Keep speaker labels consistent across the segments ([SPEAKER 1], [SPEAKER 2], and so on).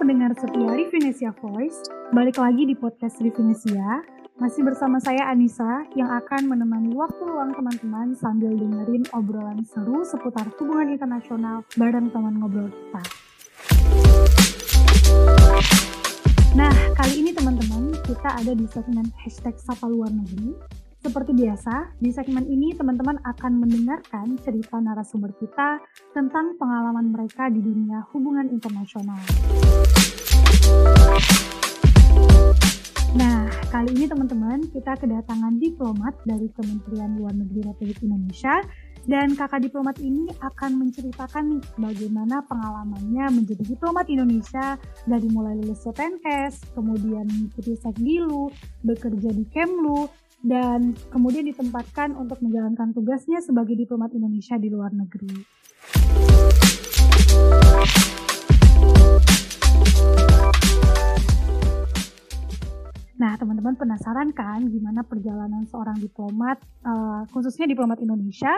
[SPEAKER 1] pendengar setia Revinesia Voice, balik lagi di podcast Revinesia. Masih bersama saya Anissa yang akan menemani waktu luang teman-teman sambil dengerin obrolan seru seputar hubungan internasional bareng teman ngobrol kita. Nah, kali ini teman-teman kita ada di segmen hashtag Sapa Luar Negeri seperti biasa, di segmen ini teman-teman akan mendengarkan cerita narasumber kita tentang pengalaman mereka di dunia hubungan internasional. Nah, kali ini teman-teman kita kedatangan diplomat dari Kementerian Luar Negeri Republik Indonesia dan kakak diplomat ini akan menceritakan nih bagaimana pengalamannya menjadi diplomat Indonesia dari mulai lulus CPNS, kemudian mengikuti Sekdilu, bekerja di Kemlu, dan kemudian ditempatkan untuk menjalankan tugasnya sebagai diplomat Indonesia di luar negeri. Nah, teman-teman penasaran kan gimana perjalanan seorang diplomat, uh, khususnya diplomat Indonesia?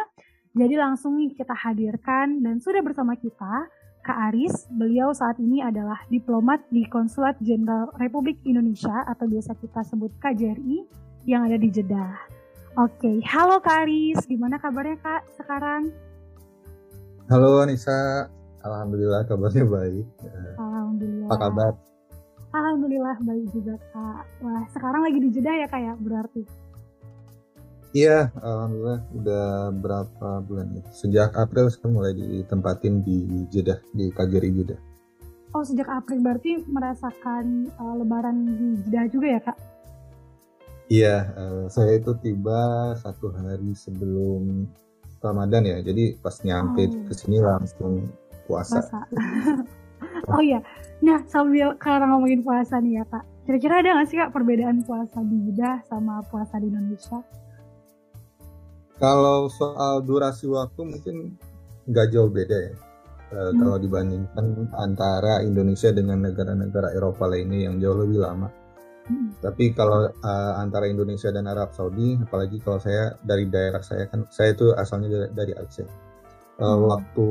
[SPEAKER 1] Jadi langsung kita hadirkan dan sudah bersama kita Kak Aris. Beliau saat ini adalah diplomat di Konsulat Jenderal Republik Indonesia atau biasa kita sebut KJRI yang ada di Jeddah. Oke, halo Kak Aris, gimana kabarnya Kak sekarang?
[SPEAKER 2] Halo Anissa, Alhamdulillah kabarnya baik.
[SPEAKER 1] Alhamdulillah.
[SPEAKER 2] Apa kabar?
[SPEAKER 1] Alhamdulillah baik juga Kak. Wah, sekarang lagi di Jeddah ya Kak ya berarti?
[SPEAKER 2] Iya, Alhamdulillah udah berapa bulan ya? Sejak April sekarang mulai ditempatin di Jeddah, di Kajari Jeddah.
[SPEAKER 1] Oh, sejak April berarti merasakan uh, lebaran di Jeddah juga ya Kak?
[SPEAKER 2] Iya, uh, saya itu tiba satu hari sebelum Ramadan ya. Jadi pas nyampe oh. ke sini langsung puasa. puasa.
[SPEAKER 1] oh iya. Nah, sambil karena ngomongin puasa nih ya, Kak. Kira-kira ada nggak sih Kak perbedaan puasa di Jeddah sama puasa di Indonesia?
[SPEAKER 2] Kalau soal durasi waktu mungkin nggak jauh beda ya. Uh, hmm. Kalau dibandingkan antara Indonesia dengan negara-negara Eropa lainnya yang jauh lebih lama tapi kalau uh, antara Indonesia dan Arab Saudi, apalagi kalau saya dari daerah saya kan, saya itu asalnya dari, dari Aceh. Uh, hmm. Waktu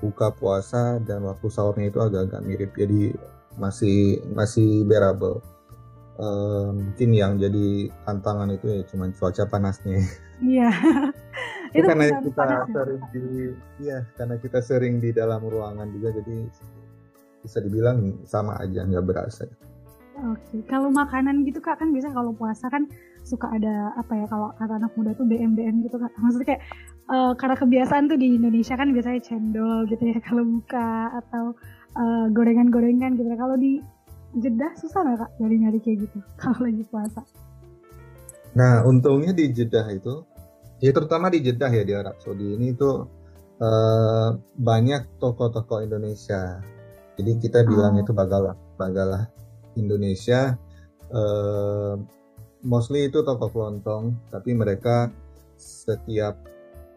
[SPEAKER 2] buka puasa dan waktu sahurnya itu agak-agak mirip, jadi masih masih bearable. Uh, mungkin yang jadi tantangan itu ya cuma cuaca panasnya.
[SPEAKER 1] Iya.
[SPEAKER 2] itu karena kita sering di, ya karena kita sering di dalam ruangan juga, jadi bisa dibilang sama aja nggak berasa.
[SPEAKER 1] Oke, kalau makanan gitu kak kan biasanya kalau puasa kan suka ada apa ya kalau kata anak muda tuh BM BM gitu kak. Maksudnya kayak uh, karena kebiasaan tuh di Indonesia kan biasanya cendol gitu ya kalau buka atau uh, gorengan-gorengan gitu. Kalau di Jeddah susah nggak kak nyari nyari kayak gitu kalau lagi puasa?
[SPEAKER 2] Nah untungnya di Jeddah itu, ya terutama di Jeddah ya di Arab Saudi ini tuh uh, banyak toko-toko Indonesia. Jadi kita bilang oh. itu bagalah, bagalah Indonesia uh, mostly itu toko kelontong tapi mereka setiap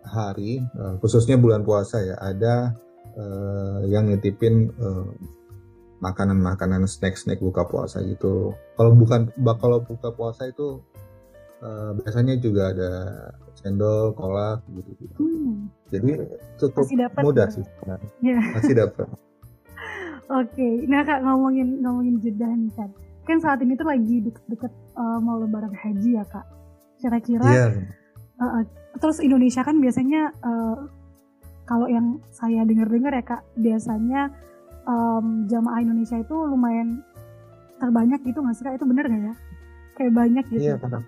[SPEAKER 2] hari uh, khususnya bulan puasa ya ada uh, yang nitipin uh, makanan-makanan snack-snack buka puasa gitu. Kalau bukan kalau buka puasa itu uh, biasanya juga ada cendol, kolak gitu gitu. Hmm. Jadi cukup mudah sih. Masih dapat.
[SPEAKER 1] Oke, okay. nah kak ngomongin ngomongin Jeddah nih kan, kan saat ini tuh lagi deket-deket uh, mau Lebaran Haji ya kak. Kira-kira, yeah. uh, uh, terus Indonesia kan biasanya uh, kalau yang saya dengar-dengar ya kak, biasanya um, jamaah Indonesia itu lumayan terbanyak gitu nggak sih kak? Itu bener nggak ya? Kayak banyak gitu.
[SPEAKER 2] Iya benar.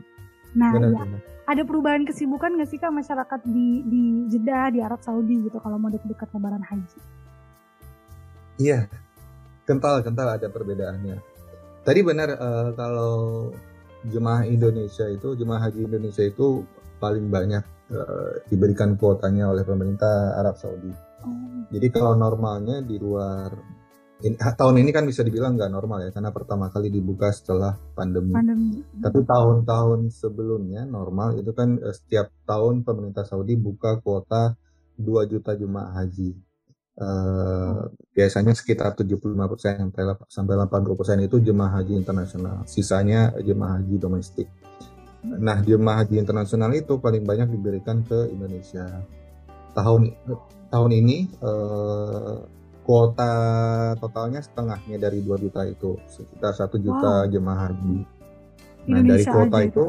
[SPEAKER 1] Nah, benar, ya. benar. ada perubahan kesibukan nggak sih kak masyarakat di di Jeddah di Arab Saudi gitu kalau mau deket-deket Lebaran Haji?
[SPEAKER 2] Iya, kental kental ada perbedaannya. Tadi benar uh, kalau jemaah Indonesia itu jemaah haji Indonesia itu paling banyak uh, diberikan kuotanya oleh pemerintah Arab Saudi. Oh. Jadi kalau normalnya di luar ini, tahun ini kan bisa dibilang nggak normal ya karena pertama kali dibuka setelah pandemi. pandemi. Tapi tahun-tahun sebelumnya normal itu kan uh, setiap tahun pemerintah Saudi buka kuota 2 juta jemaah haji. Uh, biasanya sekitar 75% sampai 80% itu jemaah haji internasional. Sisanya jemaah haji domestik. Nah, jemaah haji internasional itu paling banyak diberikan ke Indonesia. Tahun tahun ini uh, kuota totalnya setengahnya dari 2 juta itu sekitar satu juta
[SPEAKER 1] Wow.
[SPEAKER 2] jemaah haji. Nah
[SPEAKER 1] Indonesia
[SPEAKER 2] dari kuota itu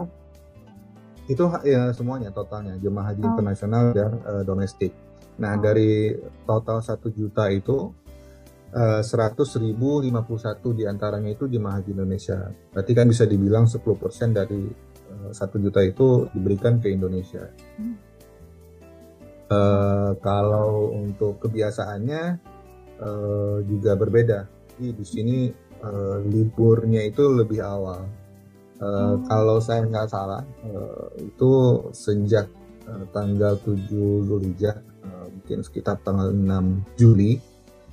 [SPEAKER 2] itu ya semuanya totalnya jemaah haji
[SPEAKER 1] Oh.
[SPEAKER 2] internasional dan eh, domestik. Nah
[SPEAKER 1] Oh.
[SPEAKER 2] dari total satu juta itu eh, seratus ribu lima puluh satu di antaranya itu jemaah haji Indonesia. Berarti kan bisa dibilang 10% dari eh, satu juta itu diberikan ke Indonesia.
[SPEAKER 1] Hmm.
[SPEAKER 2] Eh, kalau untuk kebiasaannya eh, juga berbeda. Jadi di sini eh, liburnya itu lebih awal. Eh,
[SPEAKER 1] Oh.
[SPEAKER 2] Kalau saya nggak salah, eh, itu sejak eh, tanggal 7 Zulhijjah, mungkin sekitar tanggal 6 Juli,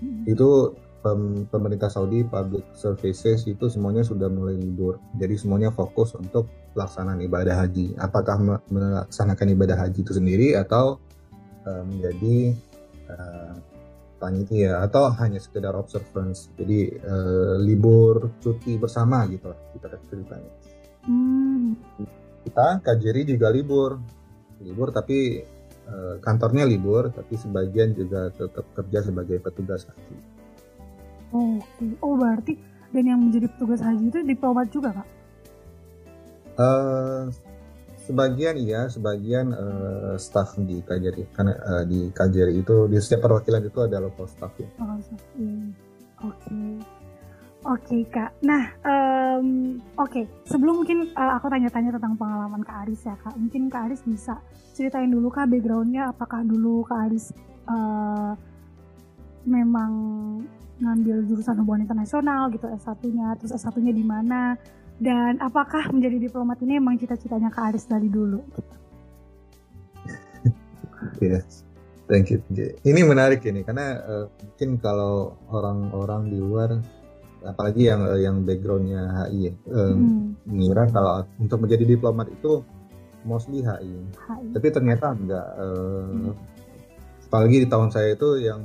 [SPEAKER 1] Hmm.
[SPEAKER 2] itu pem- pemerintah Saudi public services itu semuanya sudah mulai libur. Jadi semuanya fokus untuk pelaksanaan ibadah haji. Apakah me- melaksanakan ibadah haji itu sendiri atau eh, menjadi eh, panitia atau hanya sekedar observance. Jadi eh, libur cuti bersama gitu lah kita ceritanya.
[SPEAKER 1] Hmm.
[SPEAKER 2] Kita KJRI juga libur, libur tapi eh, kantornya libur, tapi sebagian juga tetap kerja sebagai petugas haji.
[SPEAKER 1] Oh, Oke. Oh berarti dan yang menjadi petugas haji itu diplomat juga kak?
[SPEAKER 2] Eh, sebagian iya, sebagian eh, staff di KJRI karena eh, di KJRI itu di setiap perwakilan itu ada local staff ya.
[SPEAKER 1] Oh, Oke. Oke. Oke kak. Nah, em, oke. Sebelum mungkin eh, aku tanya-tanya tentang pengalaman kak Aris ya kak. Mungkin kak Aris bisa ceritain dulu kak backgroundnya. Apakah dulu kak Aris eh, memang ngambil jurusan hubungan internasional gitu S1-nya, terus S1-nya di mana? Dan apakah menjadi diplomat ini emang cita-citanya kak Aris dari dulu?
[SPEAKER 2] Thank you. thank you. Ini menarik ini karena eh, mungkin kalau orang-orang di luar apalagi yang eh, yang backgroundnya HI ya,
[SPEAKER 1] Hmm,
[SPEAKER 2] mengira kalau untuk menjadi diplomat itu mostly HI.
[SPEAKER 1] HI.
[SPEAKER 2] Tapi ternyata enggak. eh,
[SPEAKER 1] Hmm.
[SPEAKER 2] Apalagi di tahun saya itu yang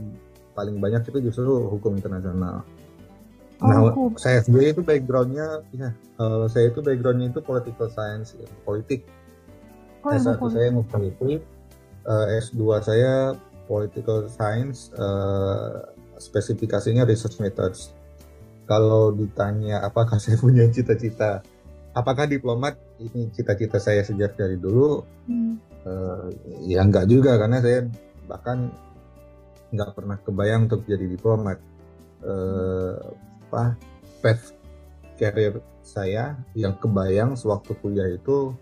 [SPEAKER 2] paling banyak itu justru hukum internasional.
[SPEAKER 1] Oh,
[SPEAKER 2] Nah,
[SPEAKER 1] hukum.
[SPEAKER 2] saya sendiri itu backgroundnya, ya, eh, saya itu backgroundnya itu political science, ya, politik.
[SPEAKER 1] Oh, yang
[SPEAKER 2] S1
[SPEAKER 1] hukum.
[SPEAKER 2] saya politik, eh, S2 saya political science, spesifikasinya research methods. Kalau ditanya apakah saya punya cita-cita, apakah diplomat? Ini cita-cita saya sejak dari dulu,
[SPEAKER 1] Hmm.
[SPEAKER 2] eh, ya enggak juga karena saya bahkan nggak pernah kebayang untuk jadi diplomat. Eh, apa path career saya yang kebayang sewaktu kuliah itu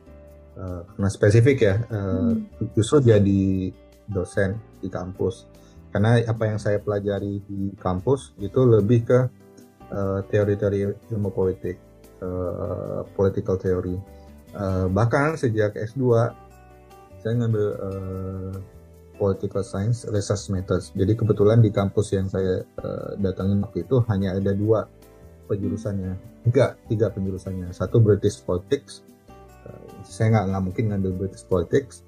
[SPEAKER 2] eh, karena spesifik ya eh, justru jadi dosen di kampus. Karena apa yang saya pelajari di kampus itu lebih ke eh, teori-teori ilmu politik eh, political theory. Eh, bahkan sejak S2 saya ngambil eh, political science research methods. Jadi kebetulan di kampus yang saya eh, datangin waktu itu hanya ada dua penjurusannya. Tiga tiga penjurusannya. Satu British politics. Eh, saya nggak nggak mungkin ngambil British politics.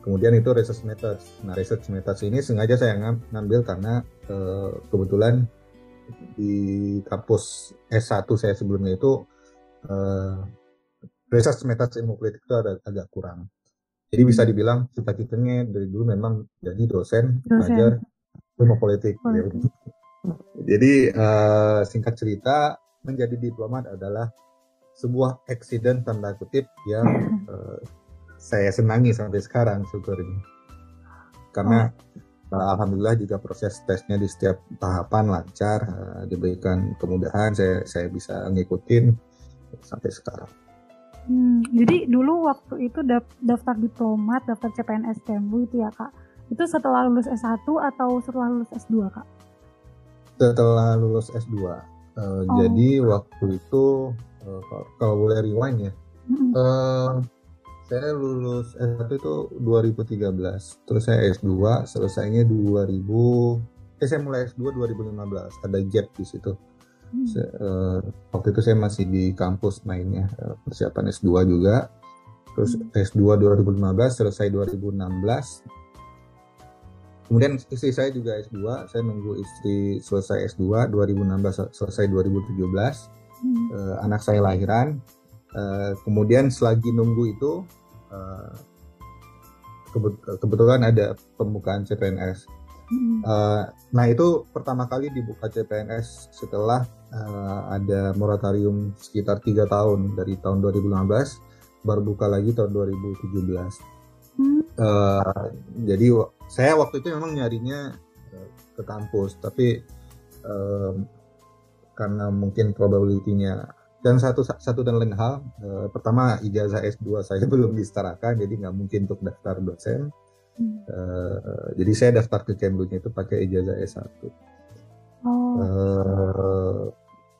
[SPEAKER 2] Kemudian itu research methods. Nah research methods ini sengaja saya ngam- ngambil karena eh, kebetulan di kampus S1 saya sebelumnya itu eh, research methods ilmu politik itu ada agak kurang jadi bisa dibilang cita-citanya dari dulu memang jadi dosen,
[SPEAKER 1] Dosen.
[SPEAKER 2] belajar ilmu politik.
[SPEAKER 1] Politik.
[SPEAKER 2] Jadi eh, singkat cerita menjadi diplomat adalah sebuah accident tanda kutip yang eh, saya senangi sampai sekarang syukurnya. Karena eh, alhamdulillah juga proses tesnya di setiap tahapan lancar, eh, diberikan kemudahan, saya saya bisa ngikutin sampai sekarang.
[SPEAKER 1] Hmm, jadi dulu waktu itu daf- daftar diplomat, daftar CPNS Kemlu itu ya kak. Itu setelah lulus S1 atau setelah lulus S2 kak?
[SPEAKER 2] setelah lulus S2. Eh,
[SPEAKER 1] Oh.
[SPEAKER 2] Jadi waktu itu eh, kalau- boleh rewind ya,
[SPEAKER 1] Mm-mm.
[SPEAKER 2] eh, saya lulus S1 itu 2013, terus saya S2 selesainya 2000, eh saya mulai S2 2015, ada gap di situ.
[SPEAKER 1] Hmm.
[SPEAKER 2] Se- eh, waktu itu saya masih di kampus mainnya, eh, persiapan S2 juga. Terus
[SPEAKER 1] Hmm.
[SPEAKER 2] S2 2015, selesai 2016. Kemudian istri saya juga S2, saya nunggu istri selesai S2 2016 selesai 2017.
[SPEAKER 1] Hmm.
[SPEAKER 2] Eh, anak saya lahiran. Eh, kemudian selagi nunggu itu eh, kebet- kebetulan ada pembukaan CPNS. Hmm. Uh, nah itu pertama kali dibuka CPNS setelah uh, ada moratorium sekitar tiga tahun dari tahun 2015 baru buka lagi tahun 2017. Hmm. Uh, jadi saya waktu itu memang nyarinya ke kampus tapi um, karena mungkin probability-nya dan satu satu dan lain hal uh, pertama ijazah S2 saya belum disetarakan jadi nggak mungkin untuk daftar dosen. Uh, jadi saya daftar ke Kemlunya itu pakai ijazah S1 oh. uh,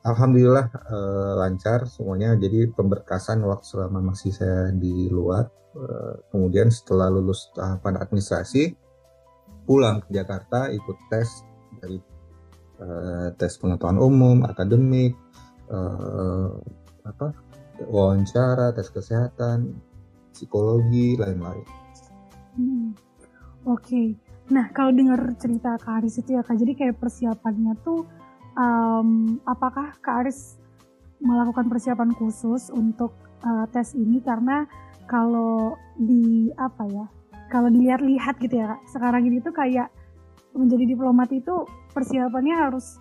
[SPEAKER 2] Alhamdulillah uh, lancar semuanya. Jadi pemberkasan waktu selama masih saya di luar uh, kemudian setelah lulus tahapan administrasi pulang ke Jakarta ikut tes dari uh, tes pengetahuan umum, akademik, uh, apa wawancara, tes kesehatan, psikologi, lain-lain.
[SPEAKER 1] Hmm. Oke, okay. nah kalau dengar cerita Kak Aris itu ya Kak, jadi kayak persiapannya tuh, um, apakah Kak Aris melakukan persiapan khusus untuk uh, tes ini karena kalau di apa ya kalau dilihat-lihat gitu ya sekarang ini tuh kayak menjadi diplomat itu persiapannya harus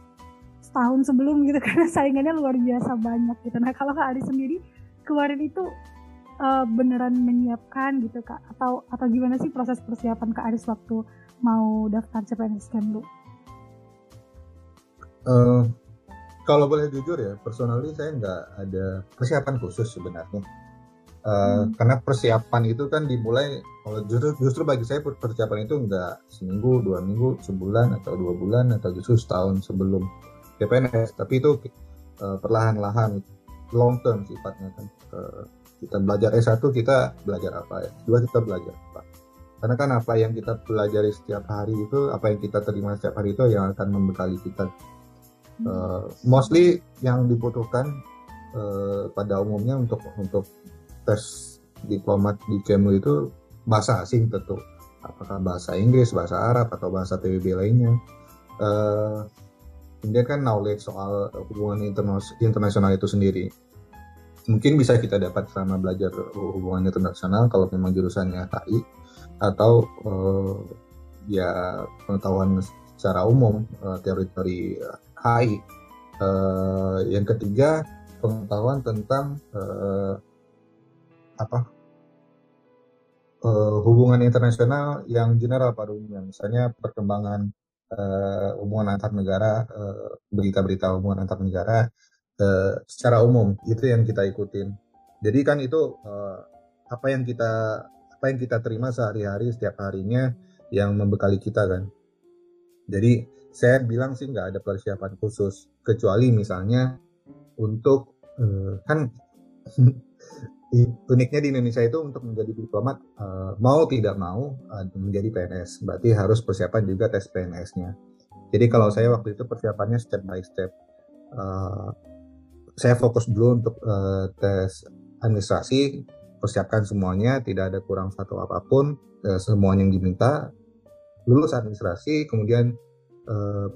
[SPEAKER 1] setahun sebelum gitu karena saingannya luar biasa banyak gitu. Nah kalau Kak Adi sendiri kemarin itu uh, beneran menyiapkan gitu Kak atau atau gimana sih proses persiapan Kak Aris waktu mau daftar CPNS Kemlu?
[SPEAKER 2] Uh, kalau boleh jujur ya, personally saya nggak ada persiapan khusus sebenarnya Uh, hmm. Karena persiapan itu kan dimulai kalau justru justru bagi saya persiapan itu enggak seminggu, dua minggu, sebulan atau dua bulan atau justru setahun sebelum CPNS, tapi itu uh, perlahan-lahan long term sifatnya kan. Uh, kita belajar S1 kita belajar apa ya? Dua kita belajar apa? Karena kan apa yang kita pelajari setiap hari itu, apa yang kita terima setiap hari itu yang akan membekali kita. Uh, mostly yang dibutuhkan uh, pada umumnya untuk untuk tes diplomat di Kemlu itu bahasa asing tentu apakah bahasa Inggris, bahasa Arab atau bahasa PBB lainnya. Uh, kemudian kan knowledge soal hubungan internasional itu sendiri. Mungkin bisa kita dapat selama belajar hubungan internasional kalau memang jurusannya HI atau uh, ya pengetahuan secara umum uh, teori-teori HI. Uh, yang ketiga pengetahuan tentang uh, apa uh, hubungan internasional yang general pada misalnya perkembangan uh, hubungan antar negara uh, berita-berita hubungan antar negara uh, secara umum itu yang kita ikutin. Jadi kan itu uh, apa yang kita apa yang kita terima sehari-hari setiap harinya yang membekali kita kan. Jadi saya bilang sih nggak ada persiapan khusus kecuali misalnya untuk uh, kan uniknya di Indonesia itu untuk menjadi diplomat uh, mau tidak mau uh, menjadi PNS berarti harus persiapan juga tes PNS-nya. Jadi kalau saya waktu itu persiapannya step by step. Uh, saya fokus dulu untuk tes administrasi, persiapkan semuanya, tidak ada kurang satu apa pun, semuanya yang diminta. Lulus administrasi, kemudian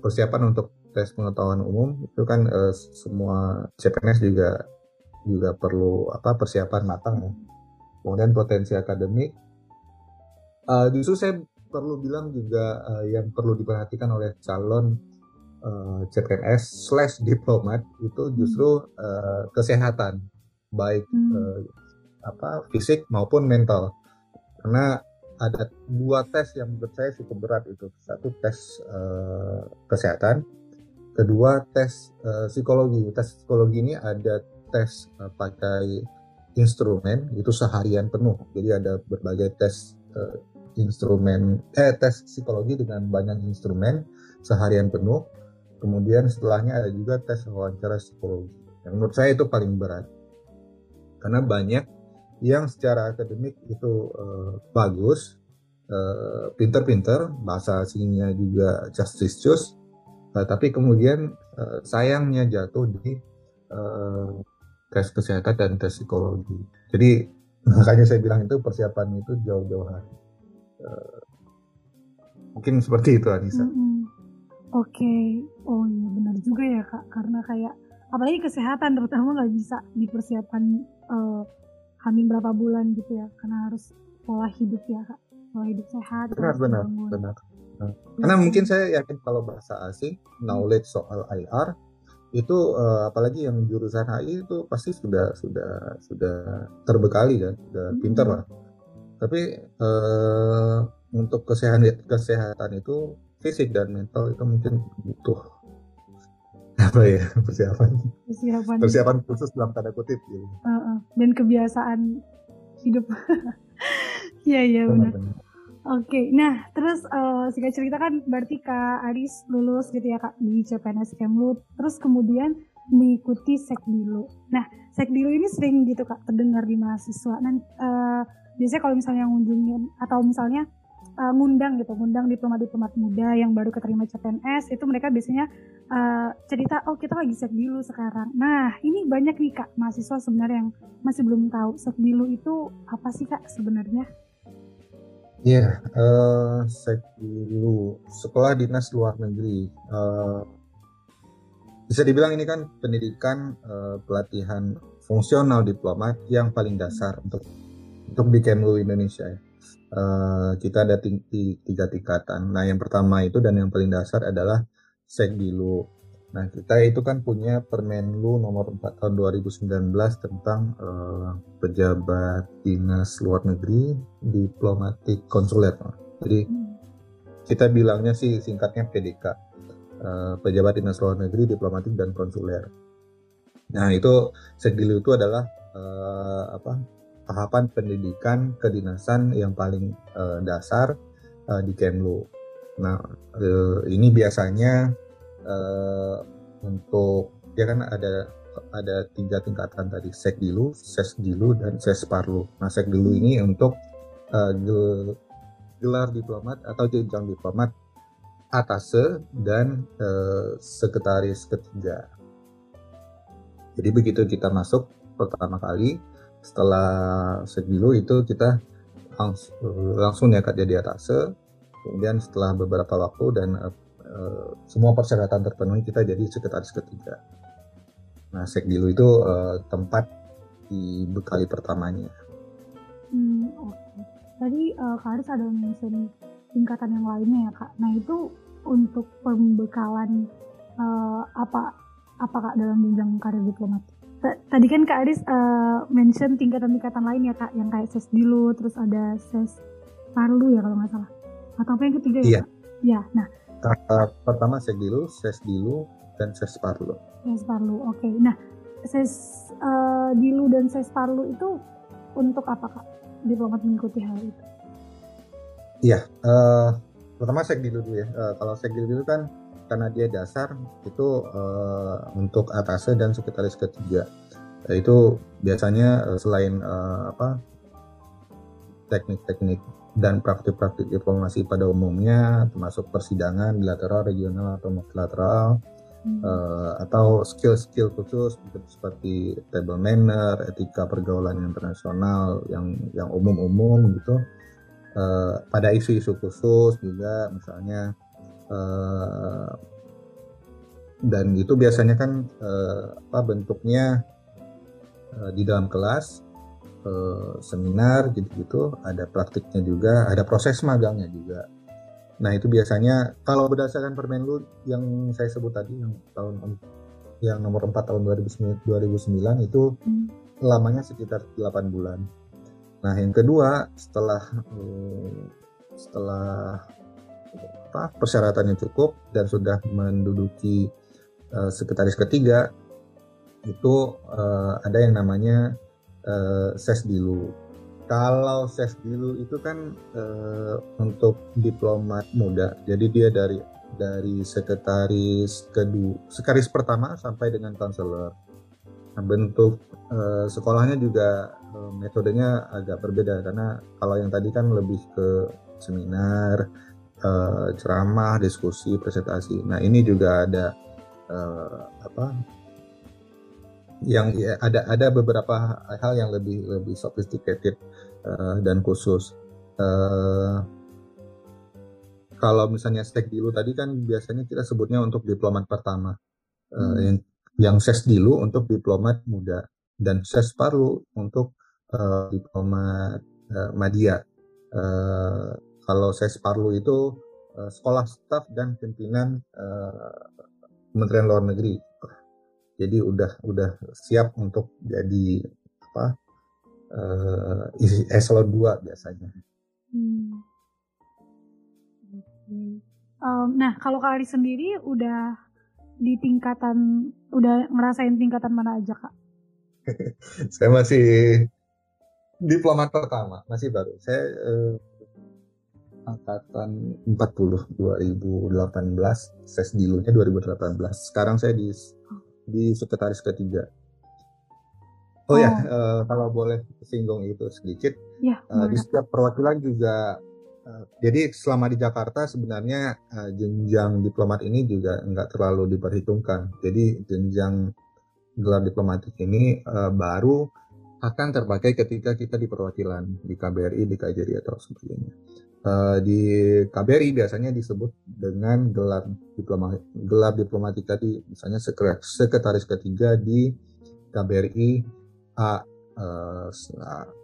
[SPEAKER 2] persiapan untuk tes pengetahuan umum itu kan semua CPNS juga juga perlu apa persiapan matang ya. Kemudian potensi akademik. Uh, justru saya perlu bilang juga uh, yang perlu diperhatikan oleh calon uh, CPNS slash diplomat itu justru uh, kesehatan baik hmm. uh, apa fisik maupun mental karena ada dua tes yang menurut saya cukup berat itu satu tes uh, kesehatan kedua tes uh, psikologi tes psikologi ini ada tes uh, pakai instrumen itu seharian penuh. Jadi ada berbagai tes uh, instrumen eh tes psikologi dengan banyak instrumen seharian penuh. Kemudian setelahnya ada juga tes wawancara psikologi. Yang menurut saya itu paling berat. Karena banyak yang secara akademik itu uh, bagus, uh, pinter-pinter, bahasa asingnya juga justicious, uh, tapi kemudian uh, sayangnya jatuh di uh, tes kesehatan dan tes psikologi. Jadi makanya saya bilang itu persiapan itu jauh-jauh hari. Uh, mungkin seperti itu Anissa. Mm -hmm.
[SPEAKER 1] Oke, okay. oh iya benar juga ya kak, karena kayak apalagi kesehatan terutama nggak bisa dipersiapkan uh, hamil berapa bulan gitu ya, karena harus pola hidup ya kak, pola hidup sehat.
[SPEAKER 2] Benar benar benar. karena mungkin saya yakin kalau bahasa asing knowledge soal IR itu uh, apalagi yang jurusan HI itu pasti sudah sudah sudah terbekali kan, sudah hmm. pinter lah. Tapi uh, untuk kesehatan kesehatan itu fisik dan mental itu mungkin butuh apa ya persiapan persiapan persiapan khusus dalam tanda kutip gitu. Uh,
[SPEAKER 1] uh. Dan kebiasaan hidup. Iya iya benar. Oke, okay. nah terus uh, singkat cerita kan berarti Kak Aris lulus gitu ya Kak di CPNS Kemlu, terus kemudian mengikuti Sekdilu. Nah, Sekdilu ini sering gitu Kak terdengar di mahasiswa. Nah, uh, biasanya kalau misalnya ngunjungin atau misalnya uh, ngundang gitu, ngundang diplomat-diplomat muda yang baru keterima CPNS, itu mereka biasanya uh, cerita, oh kita lagi Sekdilu sekarang. Nah, ini banyak nih Kak mahasiswa sebenarnya yang masih belum tahu Sekdilu itu apa sih Kak sebenarnya?
[SPEAKER 2] Iya, yeah, uh, dulu sekolah dinas luar negeri. Uh, bisa dibilang ini kan pendidikan uh, pelatihan fungsional diplomat yang paling dasar untuk untuk di Kemlu Indonesia. Uh, kita ada tiga tingkatan. Nah, yang pertama itu dan yang paling dasar adalah Sekdilu. Nah, kita itu kan punya Permenlu nomor 4 tahun 2019 tentang uh, pejabat dinas luar negeri, diplomatik konsuler. Jadi kita bilangnya sih singkatnya PDK, uh, eh, pejabat dinas luar negeri, diplomatik dan konsuler. Nah, itu Sekdilu itu adalah uh, apa? tahapan pendidikan kedinasan yang paling uh, dasar uh, di Kemlu. Nah, uh, ini biasanya uh, untuk ya kan ada ada tiga tingkatan tadi sekdilu, sesdilu dan sesparlu. Nah sekdilu ini untuk uh, gelar diplomat atau jenjang diplomat atase dan uh, sekretaris ketiga. Jadi begitu kita masuk pertama kali setelah sekdilu itu kita langsung, langsung ya jadi atase. Kemudian setelah beberapa waktu dan uh, Eh, semua persyaratan terpenuhi kita jadi sekretaris ketiga. Nah, Sekdilu itu uh, tempat bekali pertamanya.
[SPEAKER 1] Hmm, oke. Okay. Tadi uh, Kak Aris ada mention tingkatan yang lainnya ya Kak. Nah itu untuk pembekalan uh, apa apa Kak dalam jenjang karir diplomat? Tadi kan Kak Aris uh, mention tingkatan-tingkatan lain ya Kak, yang kayak ses terus ada ses parlu ya kalau nggak salah. Atau apa yang ketiga ya
[SPEAKER 2] iya.
[SPEAKER 1] Kak? Ya, nah
[SPEAKER 2] tahap pertama sekdilu, sesdilu, dan sesparlu.
[SPEAKER 1] Sesparlu, oke. Okay. Nah, ses uh, dilu dan sesparlu itu untuk apa kak? Diplomat mengikuti hal itu?
[SPEAKER 2] Iya, uh, pertama sekdilu dulu ya. Uh, kalau sekdilu dulu kan karena dia dasar itu uh, untuk atase dan sekretaris ketiga. Uh, itu biasanya uh, selain uh, apa teknik-teknik dan praktik-praktik diplomasi pada umumnya termasuk persidangan bilateral, regional atau multilateral hmm. uh, atau skill-skill khusus seperti table manner, etika pergaulan internasional yang yang umum-umum gitu. Uh, pada isu-isu khusus juga misalnya uh, dan itu biasanya kan uh, apa bentuknya uh, di dalam kelas uh, seminar gitu-gitu, ada praktiknya juga, ada proses magangnya juga. Nah itu biasanya kalau berdasarkan Permenlu yang saya sebut tadi yang tahun yang nomor 4 tahun 2009, 2009 itu hmm. lamanya sekitar 8 bulan. Nah yang kedua setelah uh, setelah apa persyaratannya cukup dan sudah menduduki uh, sekretaris ketiga itu uh, ada yang namanya uh, ses dilu. Kalau ses dilu itu kan uh, untuk diplomat muda, jadi dia dari dari sekretaris kedua, sekretaris pertama sampai dengan konselor. Nah, bentuk uh, sekolahnya juga uh, metodenya agak berbeda karena kalau yang tadi kan lebih ke seminar, uh, ceramah, diskusi, presentasi. Nah ini juga ada uh, apa yang ya, ada ada beberapa hal yang lebih lebih sophisticated uh, dan khusus. Uh, kalau misalnya stek dilu tadi kan biasanya kita sebutnya untuk diplomat pertama, uh, hmm. yang yang ses dilu untuk diplomat muda dan ses paru untuk uh, diplomat uh, media. Uh, kalau ses parlu itu uh, sekolah staf dan pimpinan uh, Kementerian Luar Negeri. Jadi udah udah siap untuk jadi apa uh, eselon 2 biasanya. Hmm.
[SPEAKER 1] Um, nah kalau kali sendiri udah di tingkatan udah ngerasain tingkatan mana aja kak?
[SPEAKER 2] saya masih diplomat pertama, masih baru. Saya eh, angkatan 40 2018, ses dilunya 2018. Sekarang saya di di sekretaris ketiga. Oh, ya, oh. ya, uh, kalau boleh singgung itu sedikit. Ya, uh, di setiap perwakilan juga uh, jadi selama di Jakarta sebenarnya uh, jenjang diplomat ini juga nggak terlalu diperhitungkan. Jadi jenjang gelar diplomatik ini uh, baru akan terpakai ketika kita di perwakilan di KBRI, di KJRI atau sebagainya. Uh, di KBRI biasanya disebut dengan gelar diploma gelar diplomatik tadi, misalnya sekretaris ketiga di KBRI A, uh,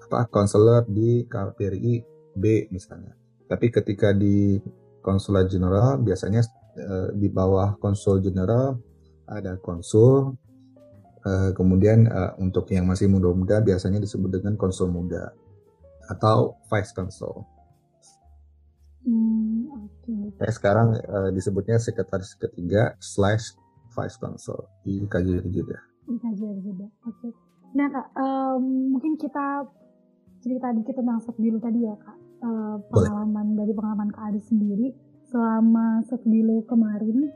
[SPEAKER 2] apa konselor di KBRI B misalnya. Tapi ketika di konsulat jenderal biasanya uh, di bawah konsul jenderal ada konsul, Uh, kemudian uh, untuk yang masih muda-muda biasanya disebut dengan konsul muda atau vice consul. Hmm, okay. Saya sekarang uh, disebutnya sekretaris ketiga slash vice consul di KJRI juga.
[SPEAKER 1] Di KJRI juga, oke. Okay. Nah kak, um, mungkin kita cerita dikit tentang dulu tadi ya kak. Uh, pengalaman Boleh. dari pengalaman kak Adi sendiri selama dulu kemarin.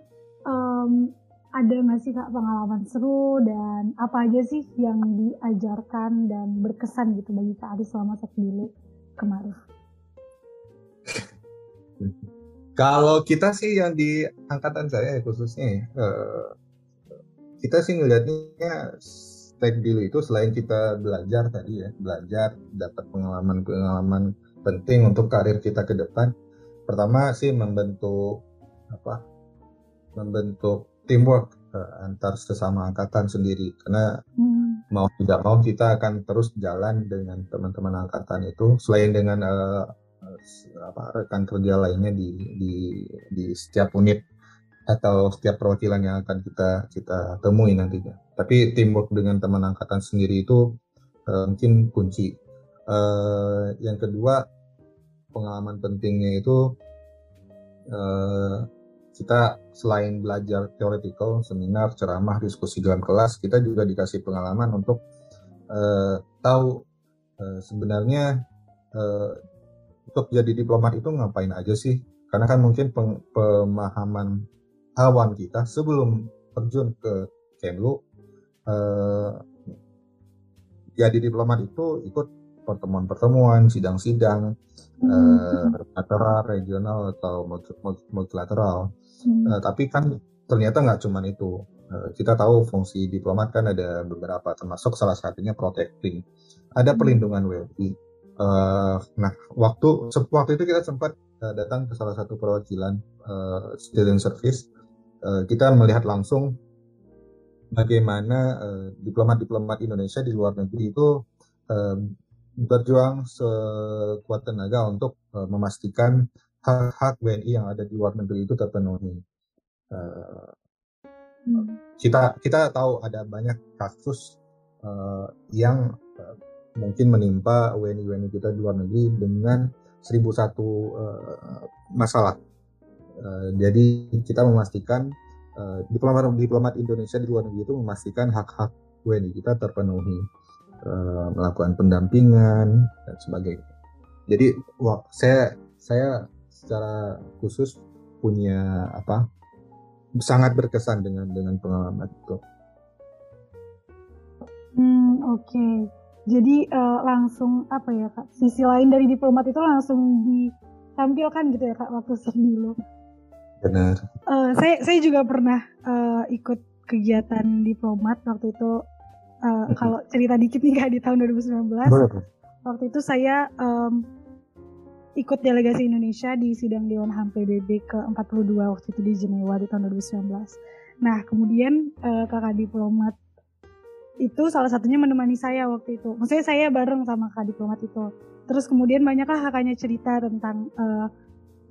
[SPEAKER 1] Um, ada nggak sih kak pengalaman seru dan apa aja sih yang diajarkan dan berkesan gitu bagi kak Adi selama dulu kemarin?
[SPEAKER 2] Kalau kita sih yang di angkatan saya khususnya uh, kita sih ngelihatnya step dulu itu selain kita belajar tadi ya belajar dapat pengalaman-pengalaman penting untuk karir kita ke depan. Pertama sih membentuk apa? Membentuk teamwork uh, antar sesama angkatan sendiri karena hmm. mau tidak mau kita akan terus jalan dengan teman-teman angkatan itu selain dengan uh, apa rekan kerja lainnya di di di setiap unit atau setiap perwakilan yang akan kita kita temui nantinya. Tapi teamwork dengan teman angkatan sendiri itu uh, mungkin kunci. Uh, yang kedua pengalaman pentingnya itu uh, kita selain belajar theoretical, seminar, ceramah, diskusi dalam kelas, kita juga dikasih pengalaman untuk uh, tahu uh, sebenarnya uh, untuk jadi diplomat itu ngapain aja sih? Karena kan mungkin pemahaman awan kita sebelum terjun ke Kemlu uh, jadi diplomat itu ikut pertemuan-pertemuan, sidang-sidang, hmm. uh, regional atau multilateral. Hmm. Uh, tapi kan ternyata nggak cuma itu. Uh, kita tahu fungsi diplomat kan ada beberapa, termasuk salah satunya protecting. Ada hmm. perlindungan WNI. Uh, nah, waktu waktu itu kita sempat uh, datang ke salah satu perwakilan uh, student service. Uh, kita melihat langsung bagaimana diplomat-diplomat uh, Indonesia di luar negeri itu uh, berjuang sekuat tenaga untuk uh, memastikan hak-hak WNI yang ada di luar negeri itu terpenuhi. Uh. Kita kita tahu ada banyak kasus uh, yang uh, mungkin menimpa WNI-WNI kita di luar negeri dengan seribu satu uh, masalah. Uh, jadi kita memastikan uh, diplomat diplomat Indonesia di luar negeri itu memastikan hak-hak WNI kita terpenuhi, uh, melakukan pendampingan dan sebagainya. Jadi wah, saya saya secara khusus punya apa sangat berkesan dengan dengan pengalaman itu.
[SPEAKER 1] Hmm oke. Okay. Jadi uh, langsung apa ya kak? Sisi lain dari diplomat itu langsung ditampilkan gitu ya kak waktu dulu.
[SPEAKER 2] Benar.
[SPEAKER 1] Uh, saya saya juga pernah uh, ikut kegiatan diplomat waktu itu. Uh, kalau cerita dikit nih kak di tahun 2019. Boleh, Waktu itu saya um, ikut delegasi Indonesia di sidang Dewan HAM PBB ke-42 waktu itu di Jenewa di tahun 2019. Nah, kemudian uh, kakak diplomat itu salah satunya menemani saya waktu itu. Maksudnya saya bareng sama kakak diplomat itu. Terus kemudian banyaklah kakaknya cerita tentang uh,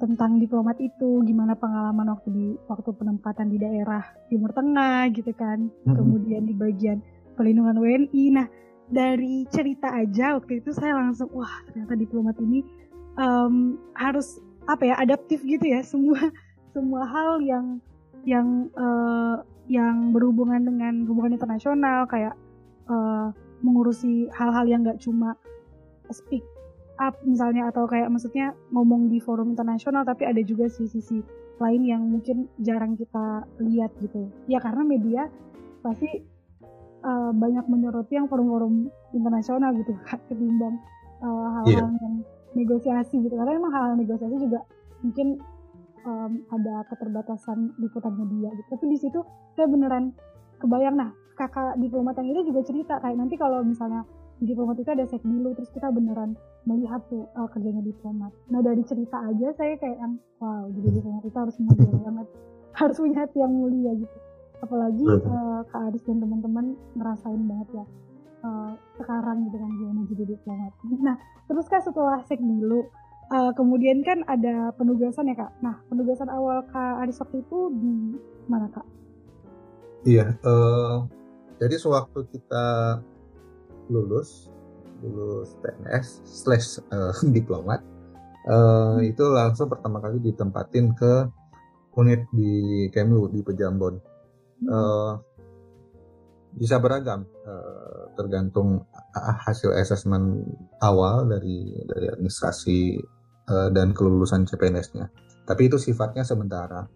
[SPEAKER 1] tentang diplomat itu, gimana pengalaman waktu di waktu penempatan di daerah Timur Tengah gitu kan, hmm. kemudian di bagian pelindungan WNI. Nah dari cerita aja waktu itu saya langsung wah ternyata diplomat ini um, harus apa ya adaptif gitu ya semua semua hal yang yang uh, yang berhubungan dengan hubungan internasional kayak uh, mengurusi hal-hal yang nggak cuma speak up misalnya atau kayak maksudnya ngomong di forum internasional tapi ada juga sisi-sisi lain yang mungkin jarang kita lihat gitu ya karena media pasti uh, banyak menyoroti yang forum-forum internasional gitu ketimbang uh, hal-hal yeah. yang negosiasi gitu karena emang hal-hal negosiasi juga mungkin um, ada keterbatasan liputan media gitu. Tapi di situ saya beneran kebayang. Nah kakak diplomat yang itu juga cerita kayak nanti kalau misalnya di diplomat itu ada sekdilu terus kita beneran melihat tuh uh, kerjanya diplomat. Nah dari cerita aja saya kayak yang wow jadi diplomat itu harus mulia banget. Harus punya hati yang mulia gitu. Apalagi uh, kak Aris dan teman-teman ngerasain banget ya uh, sekarang gitu kan gimana jadi diplomat. Nah terus kan setelah sekdilu uh, kemudian kan ada penugasan ya kak nah penugasan awal kak Aris waktu itu di mana kak
[SPEAKER 2] iya uh, jadi sewaktu kita lulus lulus PNS slash uh, diplomat uh, hmm. itu langsung pertama kali ditempatin ke unit di Kemlu di Pejambon hmm. uh, bisa beragam uh, tergantung hasil asesmen awal dari dari administrasi uh, dan kelulusan CPNS-nya tapi itu sifatnya sementara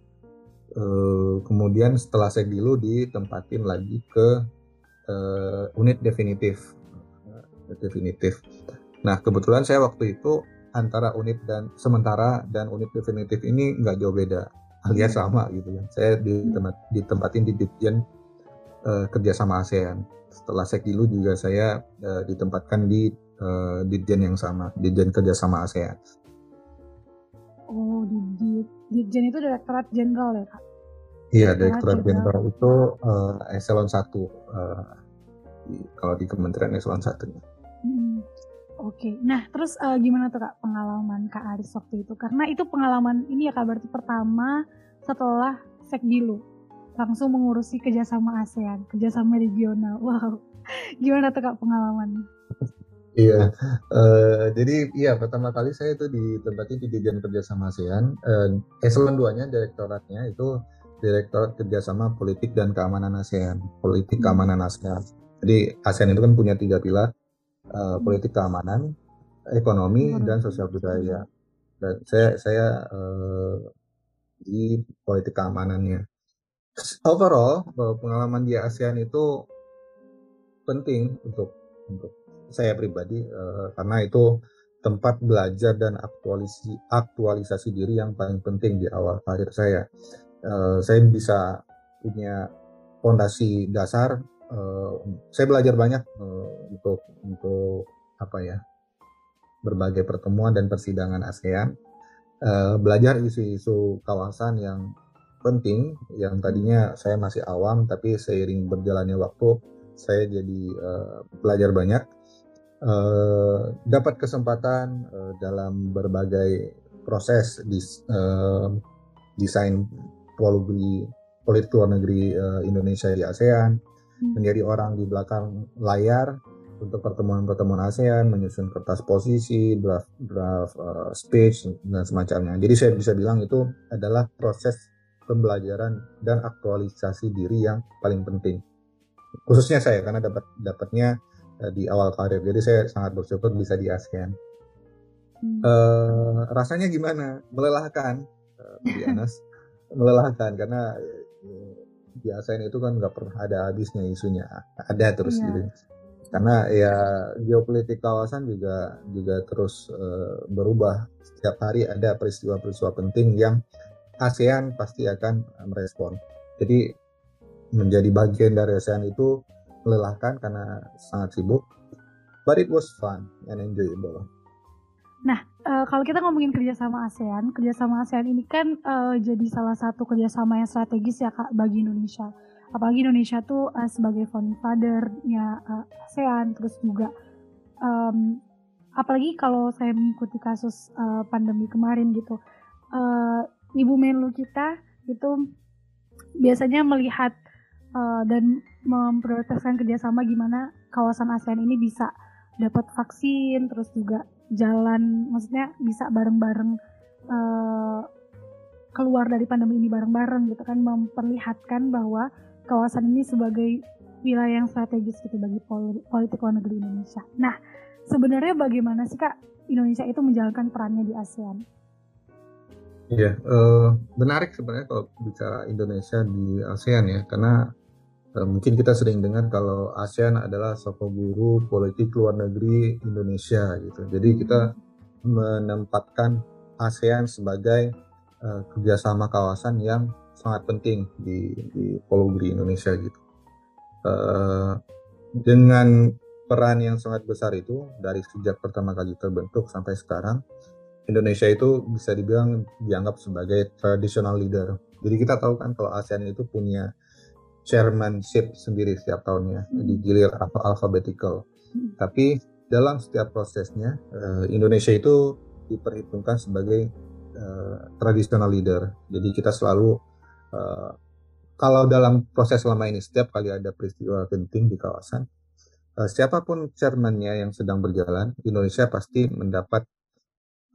[SPEAKER 2] uh, kemudian setelah saya dulu ditempatin lagi ke uh, unit definitif definitif. Nah kebetulan saya waktu itu antara unit dan sementara dan unit definitif ini nggak jauh beda alias hmm. sama gitu ya. Saya ditempat, ditempatin di Ditjen uh, kerjasama ASEAN. Setelah Sekdilu juga saya uh, ditempatkan di uh, Ditjen yang sama, Ditjen kerjasama ASEAN.
[SPEAKER 1] Oh, di Ditjen itu Direktorat Jenderal ya kak?
[SPEAKER 2] Iya, Direktorat Jenderal itu uh, eselon 1 uh, kalau di Kementerian eselon 1 -nya.
[SPEAKER 1] Hmm. Oke, okay. nah terus uh, gimana tuh kak pengalaman kak Aris waktu itu? Karena itu pengalaman ini ya kak berarti pertama setelah Sekdilu langsung mengurusi kerjasama ASEAN, kerjasama regional. Wow, gimana tuh kak pengalaman?
[SPEAKER 2] Iya, uh, jadi iya pertama kali saya itu ditempatin di Dirjen Kerjasama ASEAN. Uh, eselon duanya direktoratnya itu Direktorat Kerjasama Politik dan Keamanan ASEAN, Politik. Keamanan ASEAN. Jadi ASEAN itu kan punya tiga pilar, uh, politik keamanan, ekonomi hmm. dan sosial budaya. Dan saya saya uh, di politik keamanannya. Overall pengalaman di ASEAN itu penting untuk untuk saya pribadi uh, karena itu tempat belajar dan aktualisasi aktualisasi diri yang paling penting di awal karir saya. Uh, saya bisa punya fondasi dasar uh, saya belajar banyak uh, untuk untuk apa ya berbagai pertemuan dan persidangan ASEAN uh, belajar isu-isu kawasan yang penting yang tadinya saya masih awam tapi seiring berjalannya waktu saya jadi uh, belajar banyak uh, dapat kesempatan uh, dalam berbagai proses dis, uh, desain politik politik luar negeri uh, Indonesia di ASEAN Hmm. menjadi orang di belakang layar untuk pertemuan-pertemuan ASEAN, menyusun kertas posisi, draft draft uh, speech dan semacamnya. Jadi saya bisa bilang itu adalah proses pembelajaran dan aktualisasi diri yang paling penting. Khususnya saya karena dapat dapatnya di awal karir. Jadi saya sangat bersyukur bisa di ASEAN. Hmm. Uh, rasanya gimana? Melelahkan, uh, Anas. melelahkan karena di ASEAN itu kan nggak pernah ada habisnya isunya ada terus yeah. gitu karena ya geopolitik kawasan juga juga terus uh, berubah setiap hari ada peristiwa-peristiwa penting yang ASEAN pasti akan merespon jadi menjadi bagian dari ASEAN itu melelahkan karena sangat sibuk but it was fun and enjoyable
[SPEAKER 1] Nah, uh, kalau kita ngomongin kerjasama ASEAN, kerjasama ASEAN ini kan uh, jadi salah satu kerjasama yang strategis ya kak bagi Indonesia. Apalagi Indonesia tuh uh, sebagai founding father-nya uh, ASEAN, terus juga um, apalagi kalau saya mengikuti kasus uh, pandemi kemarin gitu, uh, ibu menlu kita itu biasanya melihat uh, dan memprioritaskan kerjasama gimana kawasan ASEAN ini bisa dapat vaksin terus juga jalan maksudnya bisa bareng-bareng uh, keluar dari pandemi ini bareng-bareng gitu kan memperlihatkan bahwa kawasan ini sebagai wilayah yang strategis gitu bagi politik luar negeri Indonesia. Nah, sebenarnya bagaimana sih Kak Indonesia itu menjalankan perannya di ASEAN?
[SPEAKER 2] Iya, uh, menarik sebenarnya kalau bicara Indonesia di ASEAN ya, karena uh, mungkin kita sering dengar kalau ASEAN adalah soko guru politik luar negeri Indonesia gitu. Jadi kita menempatkan ASEAN sebagai uh, kerjasama kawasan yang sangat penting di, di Pulau Indonesia gitu. Uh, dengan peran yang sangat besar itu dari sejak pertama kali terbentuk sampai sekarang, Indonesia itu bisa dibilang dianggap sebagai traditional leader. Jadi kita tahu kan kalau ASEAN itu punya chairmanship sendiri setiap tahunnya, hmm. digilir alphabetical. Hmm. Tapi dalam setiap prosesnya uh, Indonesia itu diperhitungkan sebagai uh, traditional leader. Jadi kita selalu uh, kalau dalam proses selama ini setiap kali ada peristiwa penting di kawasan, uh, siapa pun chairmannya yang sedang berjalan, Indonesia pasti mendapat